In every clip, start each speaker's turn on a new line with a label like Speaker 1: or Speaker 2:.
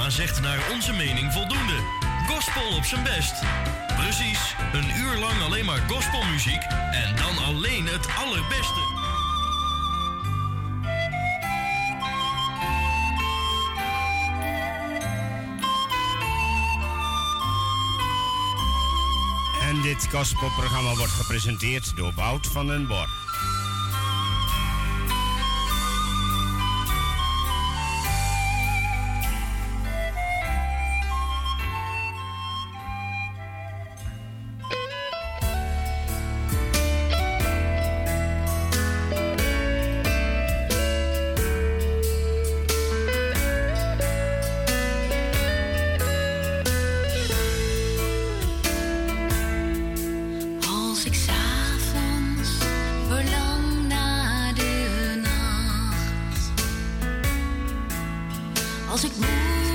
Speaker 1: programma zegt naar onze mening voldoende. Gospel op zijn best. Precies, een uur lang alleen maar gospelmuziek en dan alleen het allerbeste.
Speaker 2: En dit gospelprogramma wordt gepresenteerd door Wout van den Borg.
Speaker 3: Als ik moe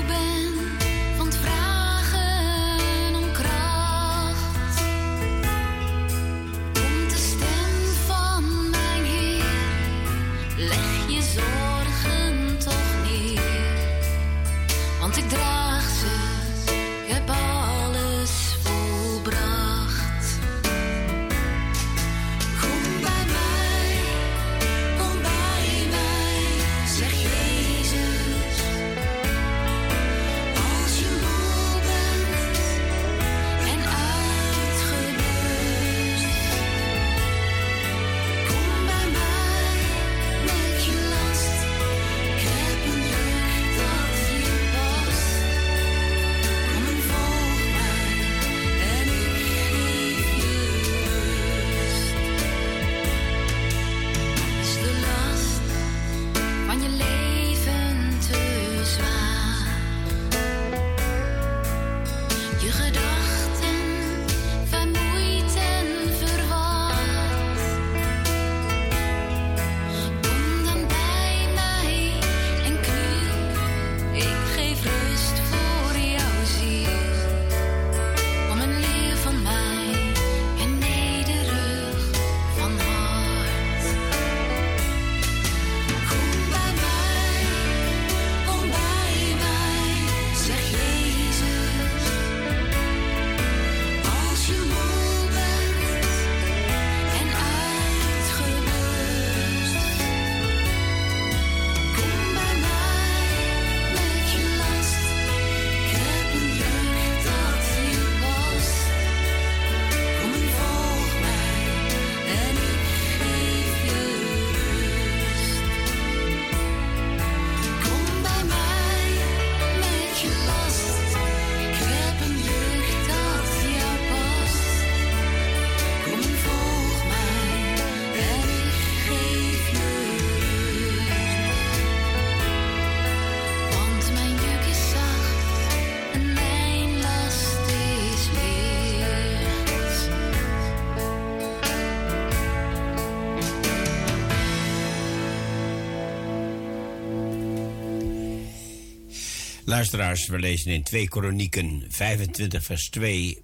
Speaker 2: Luisteraars, we lezen in 2 Kronieken 25 vers 2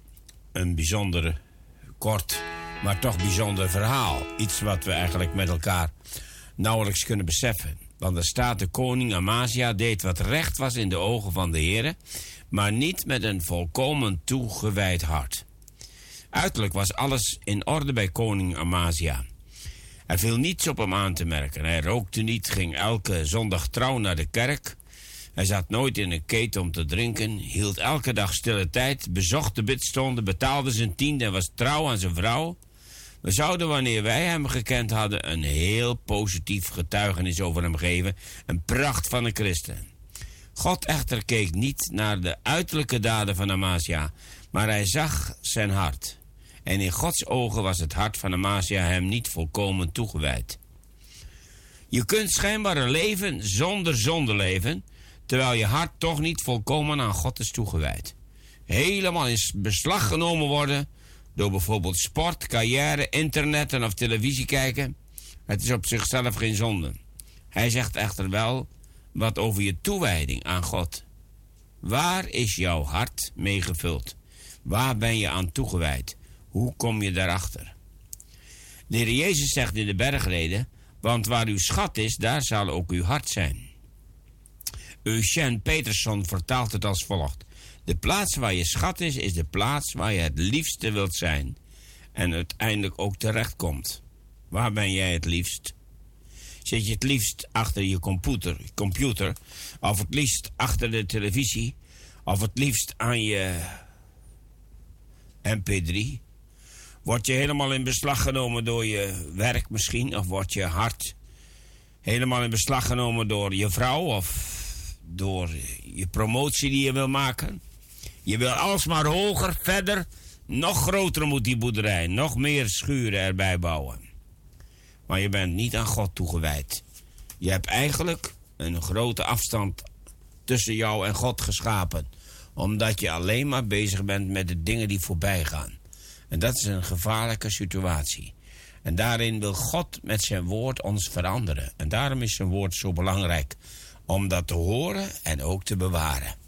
Speaker 2: een bijzonder kort, maar toch bijzonder verhaal. Iets wat we eigenlijk met elkaar nauwelijks kunnen beseffen. Want er staat de koning Amasia deed wat recht was in de ogen van de Heere, maar niet met een volkomen toegewijd hart. Uiterlijk was alles in orde bij koning Amasia. Er viel niets op hem aan te merken. Hij rookte niet, ging elke zondag trouw naar de kerk. Hij zat nooit in een keten om te drinken, hield elke dag stille tijd, bezocht de bidstonden, betaalde zijn tiende en was trouw aan zijn vrouw. We zouden, wanneer wij hem gekend hadden, een heel positief getuigenis over hem geven. Een pracht van een christen. God echter keek niet naar de uiterlijke daden van Amasia, maar hij zag zijn hart. En in Gods ogen was het hart van Amasia hem niet volkomen toegewijd. Je kunt schijnbaar leven zonder zonde leven, terwijl je hart toch niet volkomen aan God is toegewijd. Helemaal in beslag genomen worden door bijvoorbeeld sport, carrière, internet en of televisie kijken. Het is op zichzelf geen zonde. Hij zegt echter wel wat over je toewijding aan God. Waar is jouw hart mee gevuld? Waar ben je aan toegewijd? Hoe kom je daarachter? De Heer Jezus zegt in de bergreden: Want waar uw schat is, daar zal ook uw hart zijn. Eugène Peterson vertaalt het als volgt. De plaats waar je schat is, is de plaats waar je het liefste wilt zijn. En uiteindelijk ook terechtkomt. Waar ben jij het liefst? Zit je het liefst achter je computer, computer of het liefst achter de televisie, of het liefst aan je MP3? Word je helemaal in beslag genomen door je werk misschien, of wordt je hart helemaal in beslag genomen door je vrouw of door je promotie die je wil maken? Je wil alsmaar hoger, verder, nog groter moet die boerderij, nog meer schuren erbij bouwen. Maar je bent niet aan God toegewijd. Je hebt eigenlijk een grote afstand tussen jou en God geschapen. Omdat je alleen maar bezig bent met de dingen die voorbij gaan. En dat is een gevaarlijke situatie. En daarin wil God met zijn woord ons veranderen. En daarom is zijn woord zo belangrijk. Om dat te horen en ook te bewaren.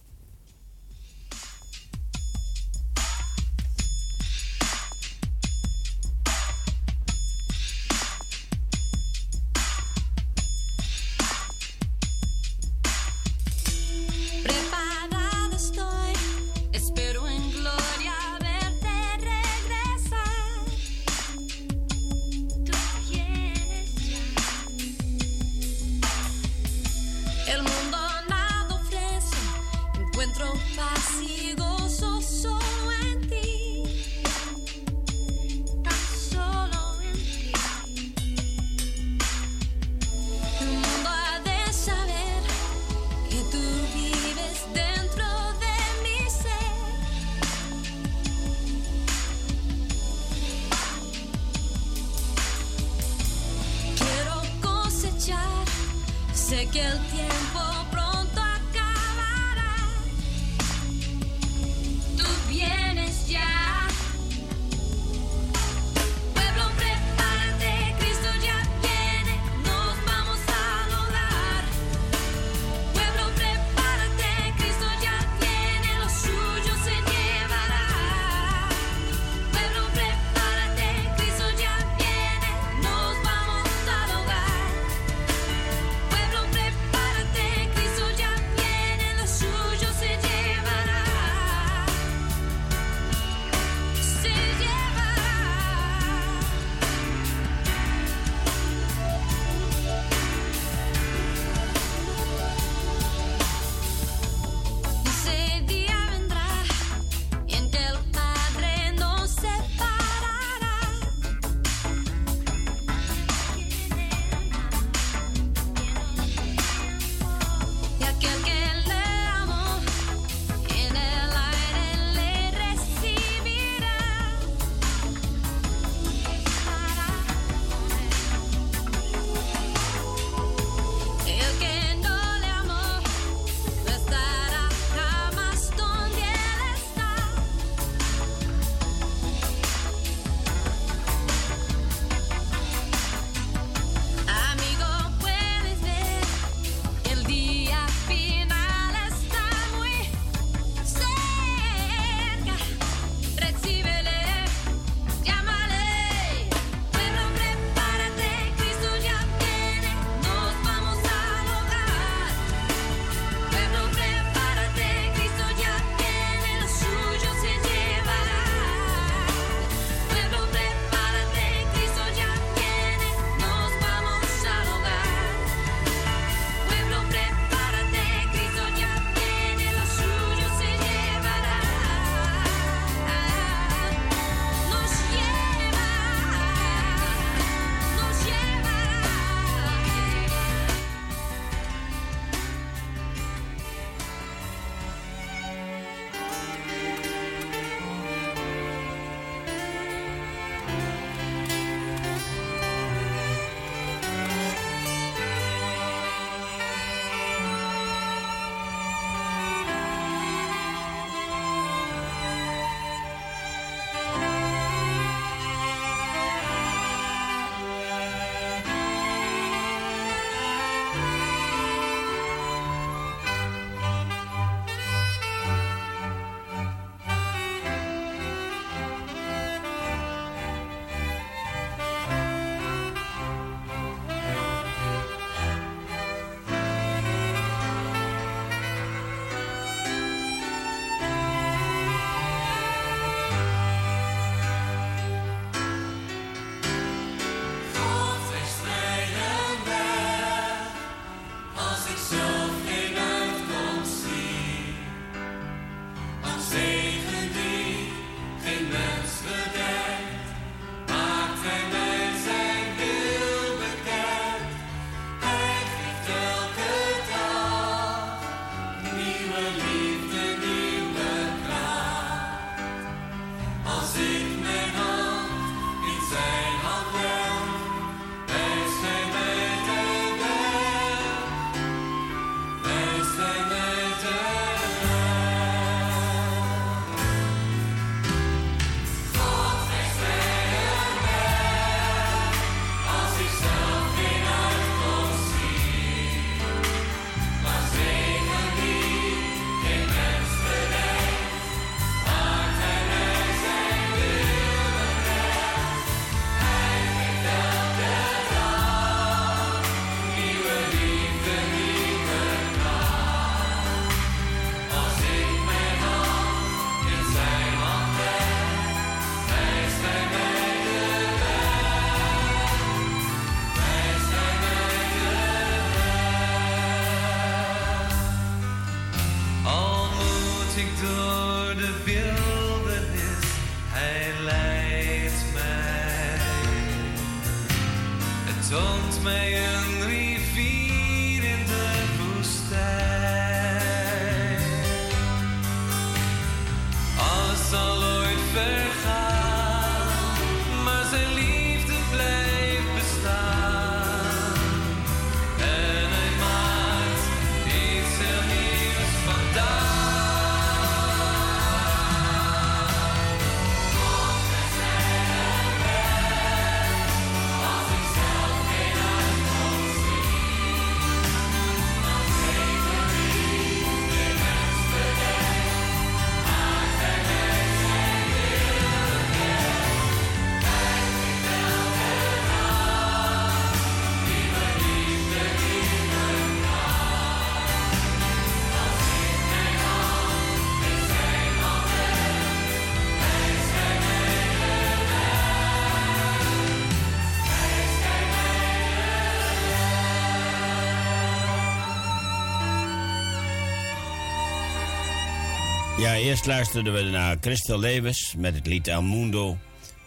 Speaker 2: Ja, eerst luisterden we naar Christel Lewis met het lied El Mundo.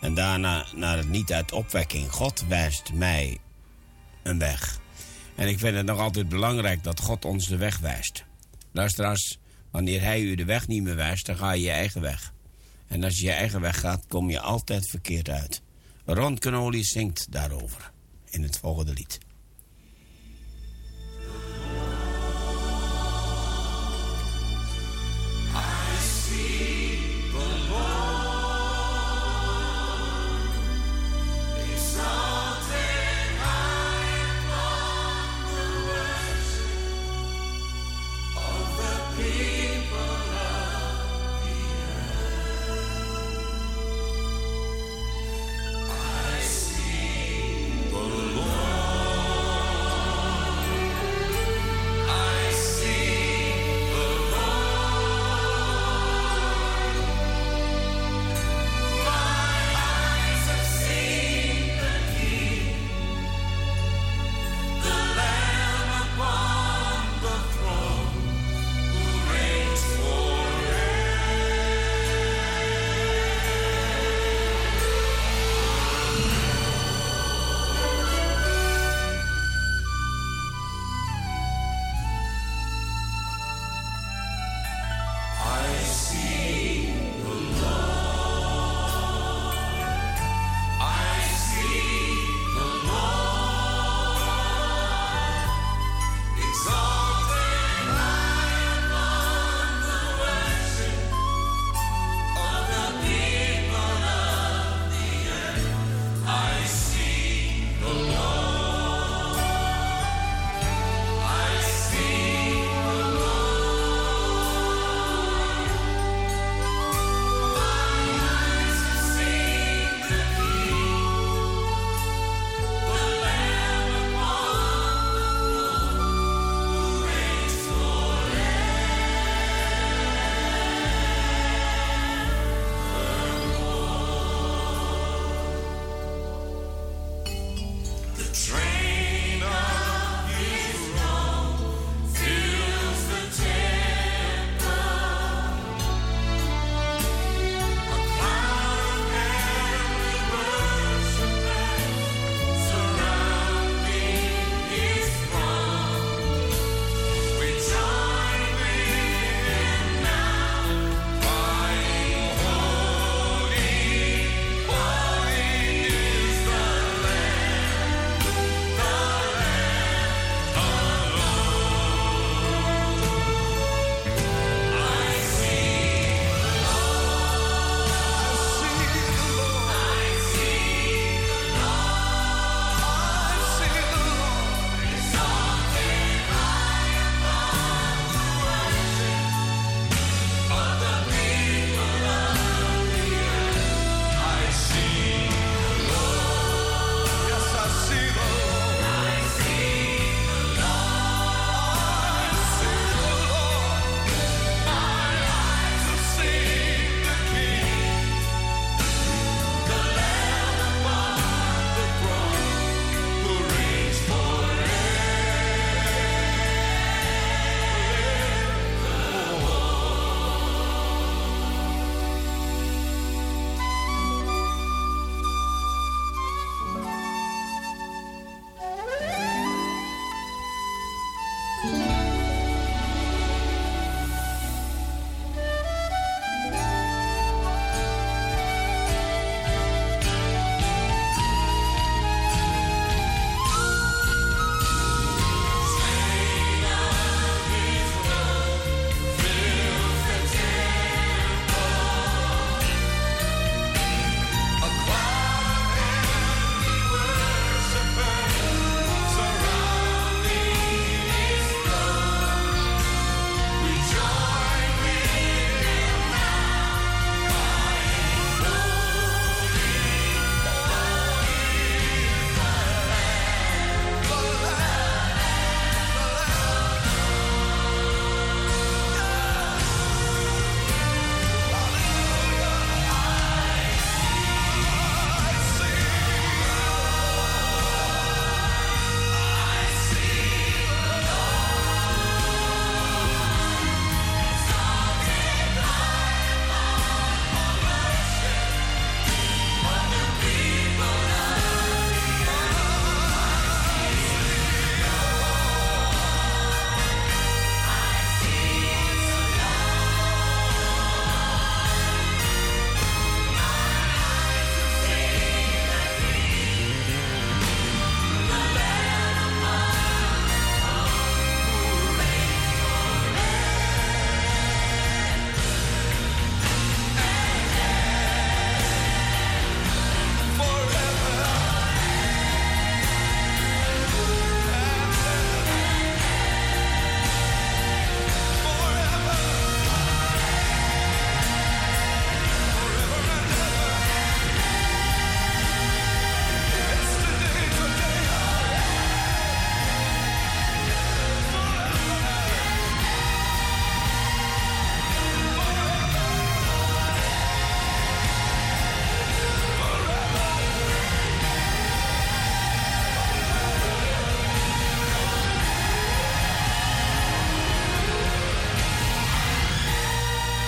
Speaker 2: En daarna naar het lied uit Opwekking. God wijst mij een weg. En ik vind het nog altijd belangrijk dat God ons de weg wijst. Luisteraars, wanneer Hij u de weg niet meer wijst, dan ga je je eigen weg. En als je je eigen weg gaat, kom je altijd verkeerd uit. Ron Canoli zingt daarover in het volgende lied.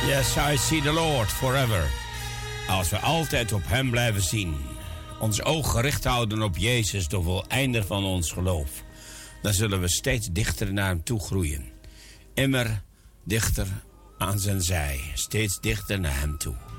Speaker 2: Yes, I see the Lord forever. Als we altijd op Hem blijven zien, ons oog gericht houden op Jezus, de voleinder van ons geloof, dan zullen we steeds dichter naar Hem toe groeien. Immer dichter aan zijn zij, steeds dichter naar Hem toe.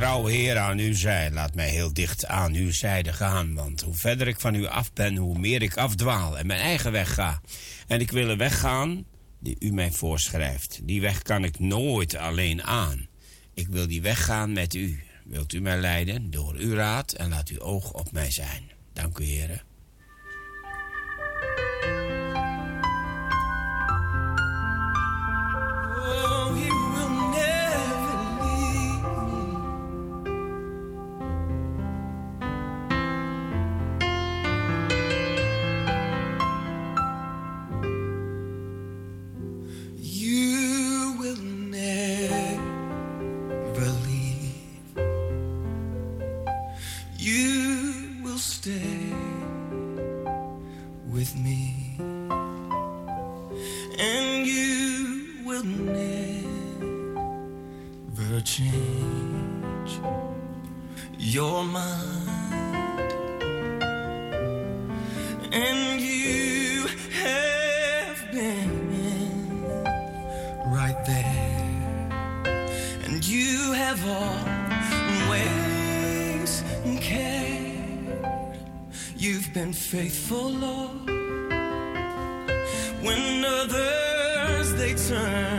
Speaker 2: Trouwe Heer, aan uw zij. Laat mij heel dicht aan uw zijde gaan. Want hoe verder ik van u af ben, hoe meer ik afdwaal en mijn eigen weg ga. En ik wil een weg gaan die u mij voorschrijft. Die weg kan ik nooit alleen aan. Ik wil die weg gaan met u. Wilt u mij leiden door uw raad en laat uw oog op mij zijn. Dank u, heren.
Speaker 4: Faithful, Lord. When others they turn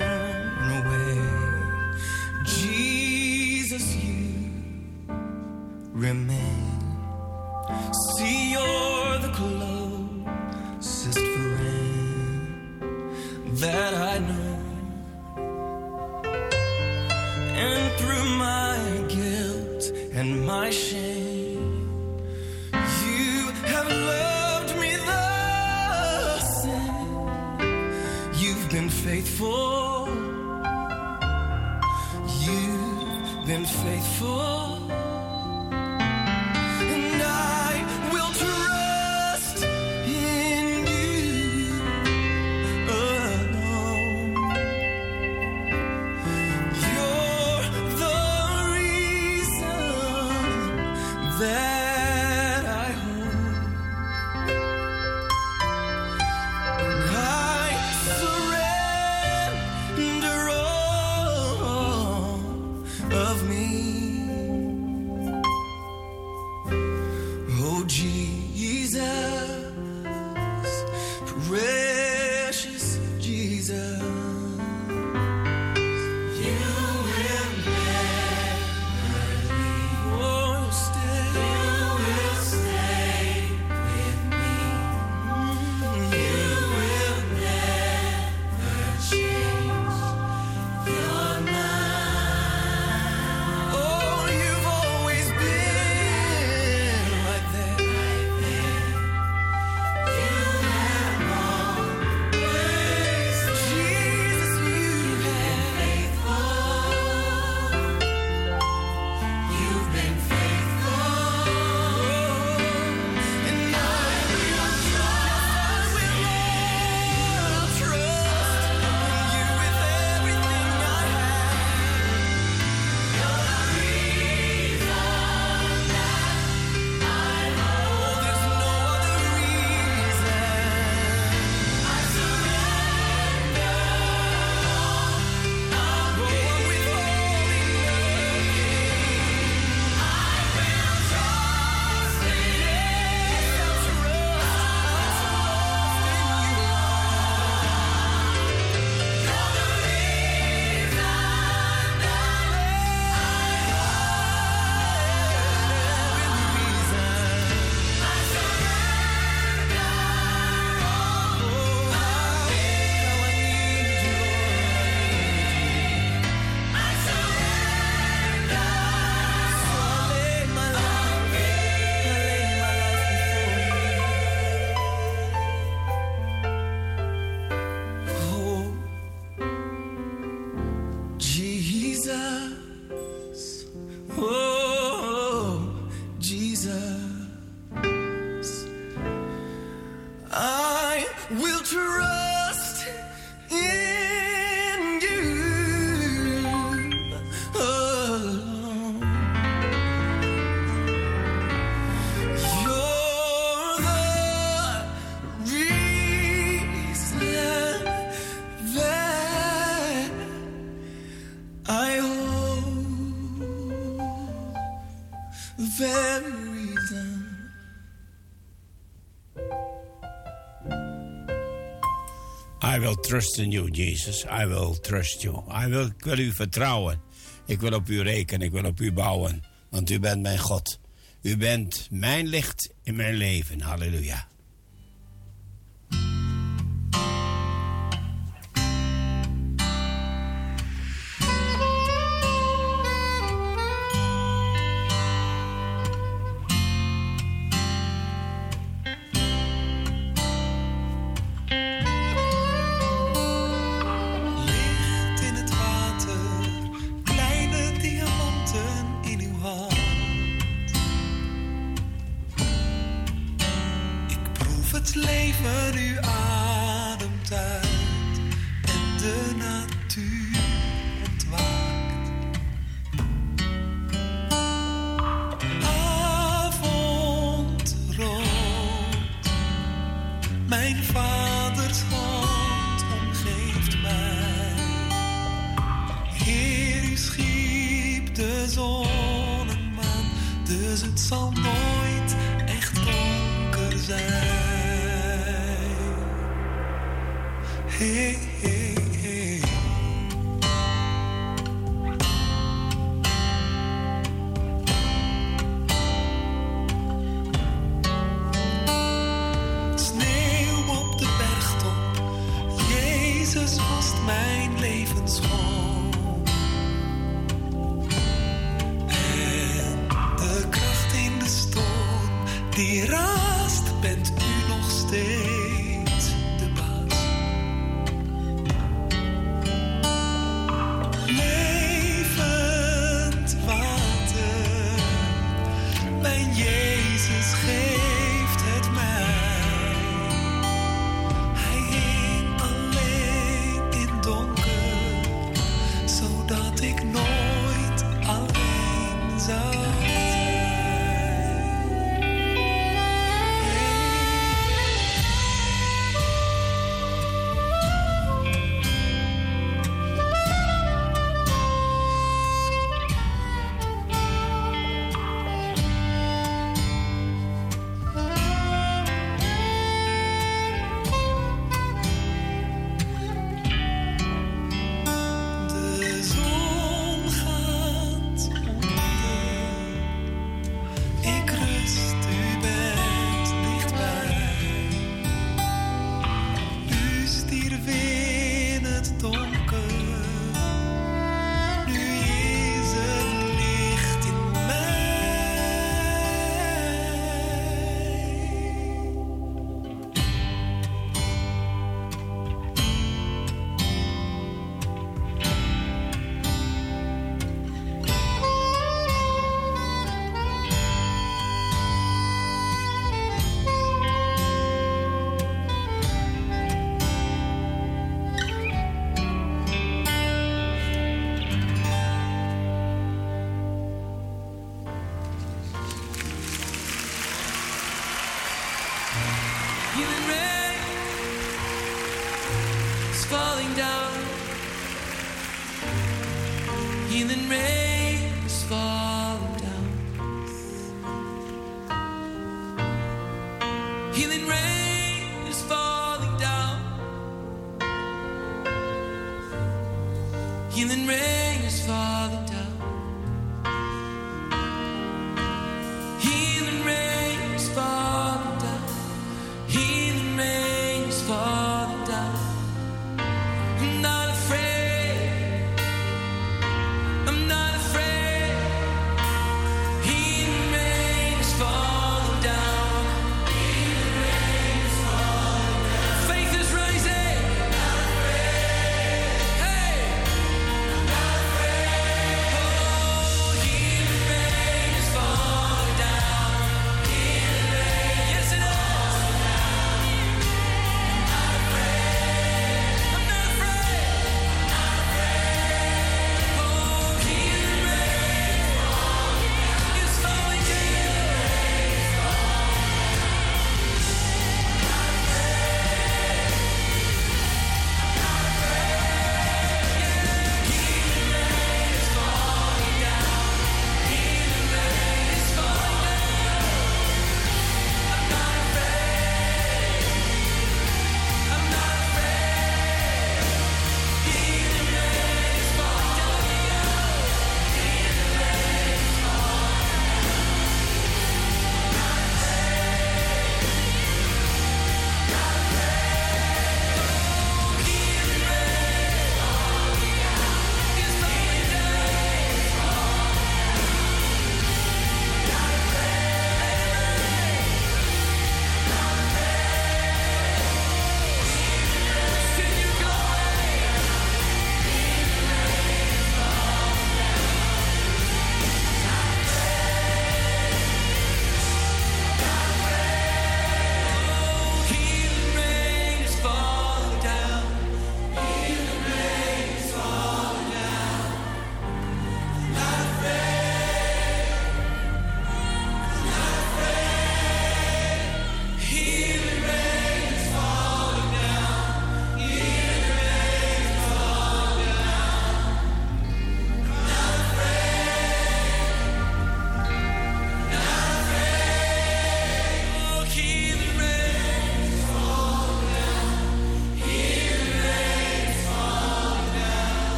Speaker 4: will trust in you, Jesus.
Speaker 5: I will trust you. I will, ik wil u vertrouwen. Ik wil op u rekenen. Ik wil op u bouwen. Want u bent mijn God. U bent mijn licht in mijn leven. Halleluja.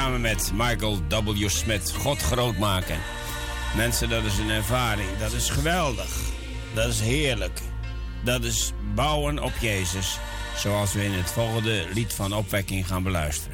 Speaker 2: samen met Michael W. Smith. God groot maken. Mensen, dat is een ervaring. Dat is geweldig. Dat is heerlijk. Dat is bouwen op Jezus. Zoals we in het volgende lied van opwekking gaan beluisteren.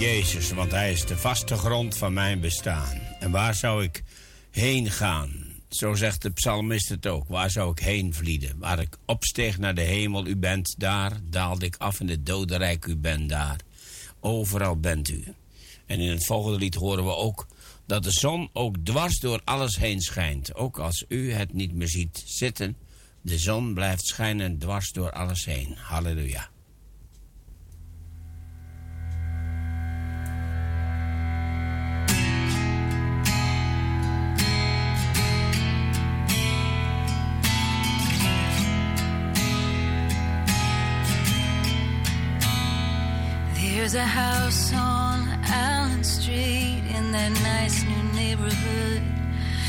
Speaker 5: Jezus, want Hij is de vaste grond
Speaker 2: van mijn bestaan. En waar zou ik heen gaan? Zo zegt de psalmist het ook. Waar zou ik heen vlieden? Waar ik opsteeg naar de hemel, u bent daar. Daalde ik af in het dodenrijk, u bent daar. Overal bent u. En in het volgende lied horen we ook dat de zon ook dwars door alles heen schijnt. Ook als u het niet meer ziet zitten, de zon blijft schijnen dwars door alles heen. Halleluja.
Speaker 3: house on Allen Street in that nice new neighborhood.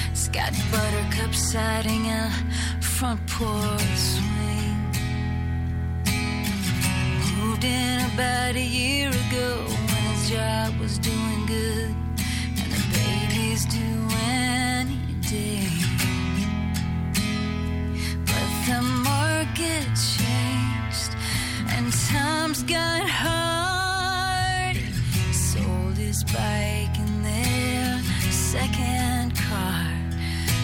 Speaker 3: It's got buttercup siding and front porch swing. Moved in about a year ago when his job was doing good, and the baby's due any day. But the market changed, and times got hard bike in their second car.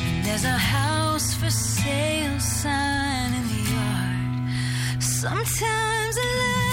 Speaker 3: And there's a house for sale sign in the yard. Sometimes I love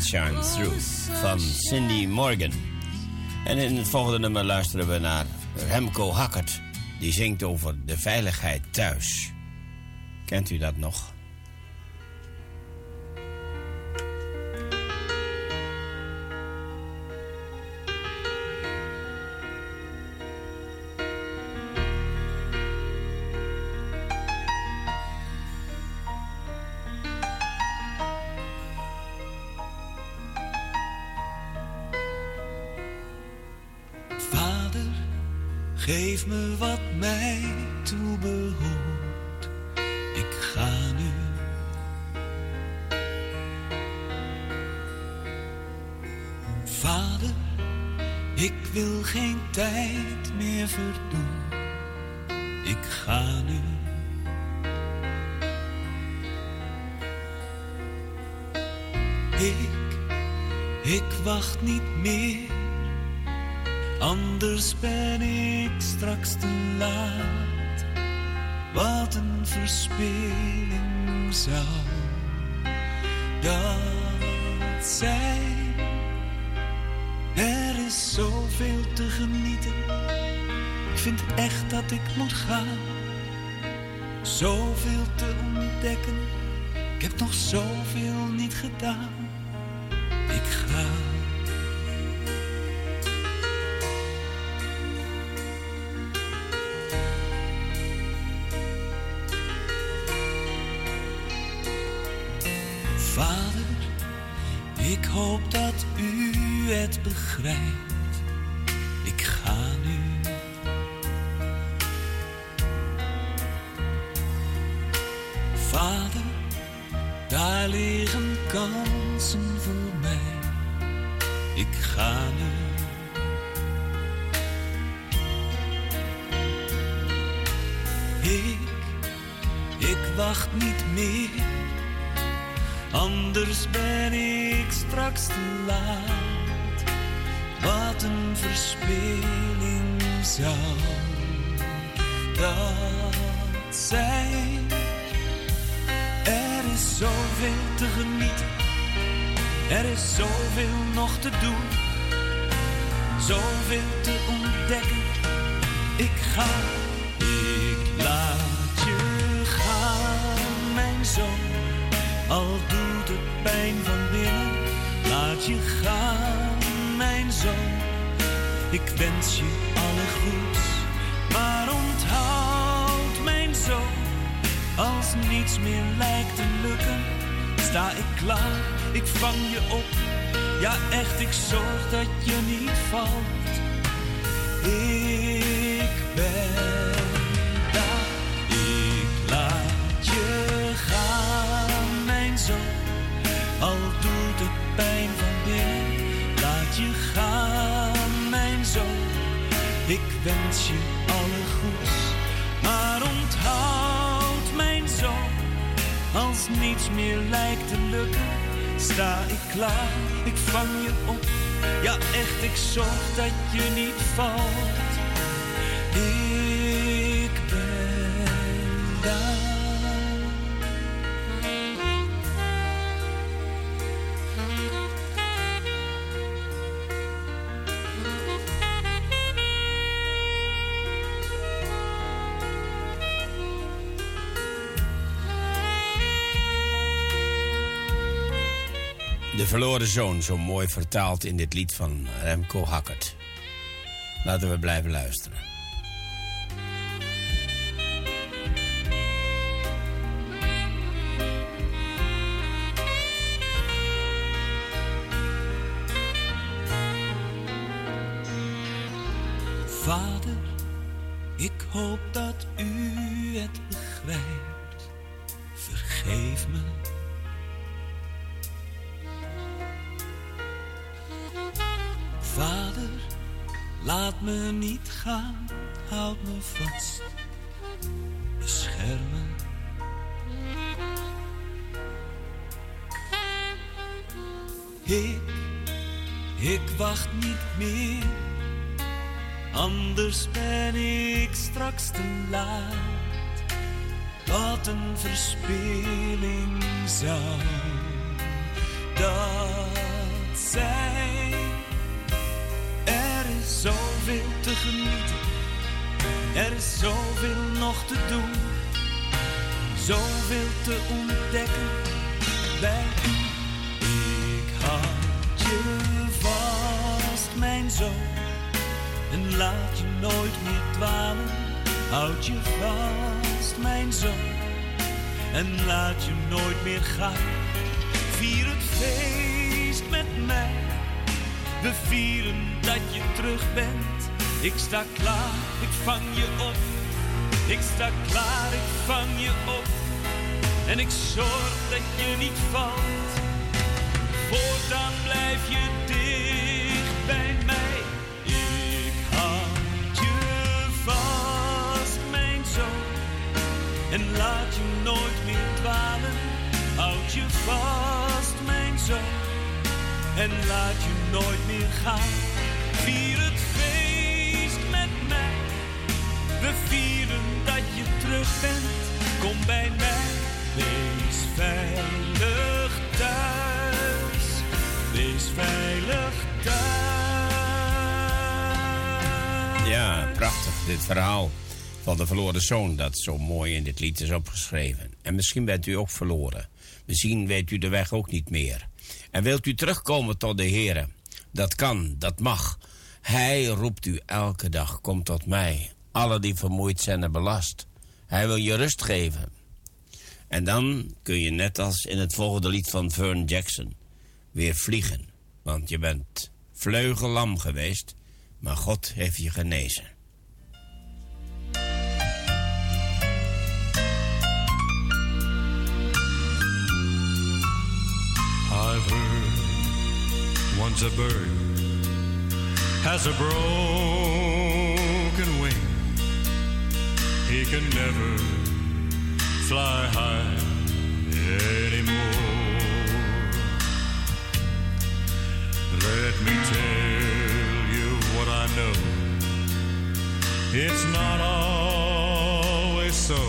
Speaker 3: Shine Through
Speaker 2: van Cindy Morgan. En in het volgende nummer luisteren we naar Remco Hackert. Die zingt over de veiligheid thuis. Kent u dat nog?
Speaker 5: Ik straks te laat. Wat een verspilling zou dat zijn. Er is zoveel te genieten. Ik vind echt dat ik moet gaan. Zoveel te ontdekken. Ik heb nog zoveel niet gedaan. Ik ga. Het. Ik ga nu. Vader, daar liggen kansen voor mij. Ik ga nu. Ik, ik wacht niet meer. Anders ben ik straks te laat. Verspilling zou dat zijn. Er is zoveel te genieten. Er is zoveel nog te doen. Zoveel te ontdekken. Ik ga, ik laat je gaan, mijn zoon. Al doet het pijn van binnen, laat je gaan, mijn zoon. Ik wens je alle goeds, maar onthoud, mijn zoon. Als niets meer lijkt te lukken, sta ik klaar, ik vang je op. Ja, echt, ik zorg dat je niet valt. Ik ben Ik wens je alle goeds, maar onthoud, mijn zoon. Als niets meer lijkt te lukken, sta ik klaar, ik vang je op. Ja, echt, ik zorg dat je niet valt. Ik ben daar.
Speaker 2: Verloren zoon, zo mooi vertaald in dit lied van Remco Hackert. Laten we blijven luisteren.
Speaker 5: Ik, ik wacht niet meer Anders ben ik straks te laat. Wat een verspilling zou dat zijn. Er is zoveel te genieten. Er is zoveel nog te doen. Zoveel te ontdekken bij u. mijn zoon. En laat je nooit meer dwalen, houd je vast, mijn zoon. En laat je nooit meer gaan. Vier het feest met mij. We vieren dat je terug bent. Ik sta klaar, ik vang je op. Ik sta klaar, ik vang je op. En ik zorg dat je niet valt. Voortaan blijf je dicht bij mij. En laat je nooit meer dwalen. Houd je vast, mijn zoon. En laat je nooit meer gaan. Vier het feest mij. We vieren dat je terug bent. Kom bij mij. Wees veilig thuis. Wees veilig thuis.
Speaker 2: Ja, prachtig, dit verhaal van de verloren zoon... dat zo mooi in dit lied is opgeschreven. En misschien bent u ook verloren. Misschien weet u de weg ook niet meer. En wilt u terugkomen tot de Heer? Dat kan, dat mag. Hij roept u elke dag, kom tot mij. Alle die vermoeid zijn en belast. Hij wil je rust geven. En dan kun je net als in het volgende lied van Vern Jackson... weer vliegen. Want je bent vleugellam geweest... maar God heeft je genezen.
Speaker 6: Once a bird has a broken wing. He can never fly high anymore. Let me tell you what I know. It's not always so.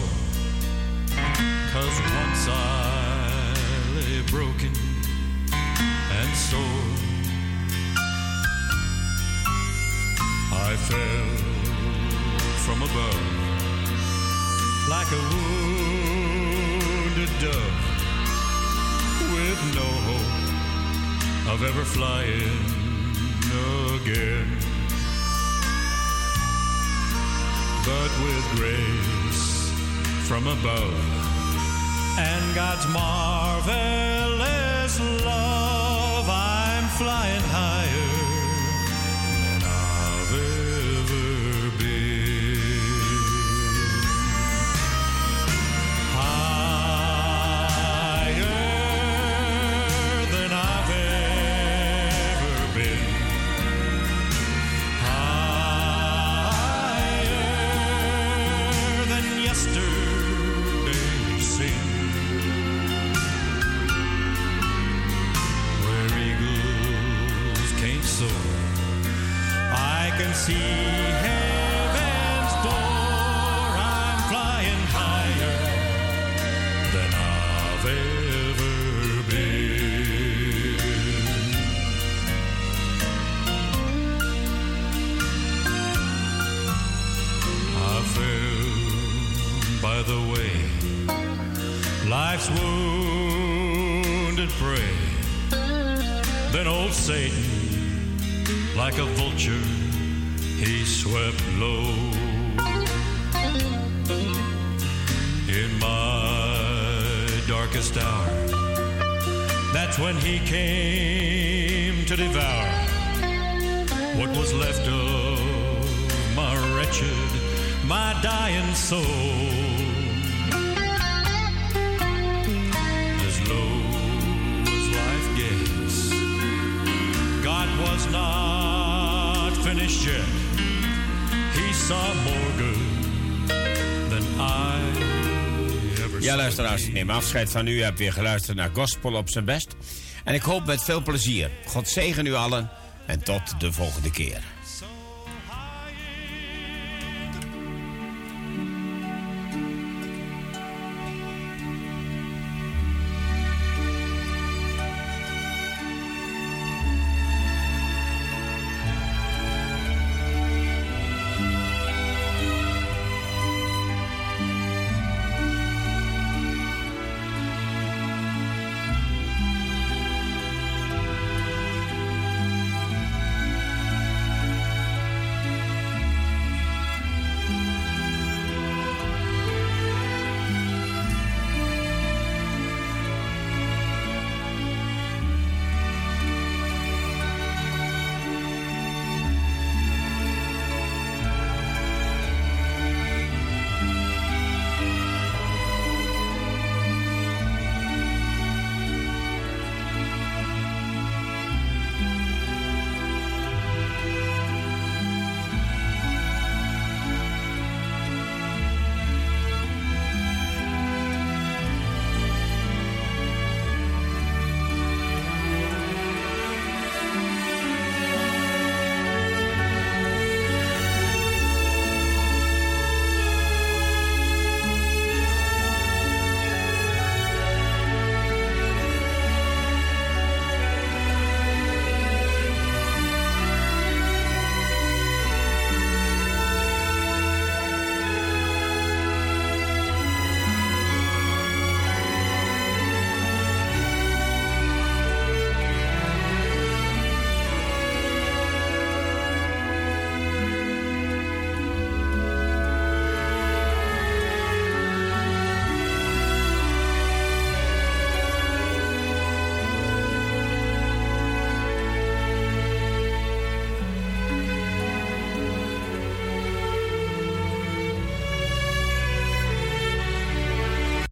Speaker 6: Cause once I lay broken and sore. I fell from above like a wounded dove with no hope of ever flying again. But with grace from above and God's marvelous love, I'm flying higher soul. Low life gets, God was not finished yet. He saw more good than I ever
Speaker 2: Ja, luisteraars, neem afscheid van u. U hebt weer geluisterd naar Gospel op zijn best. En ik hoop met veel plezier. God zegen u allen en tot de volgende keer.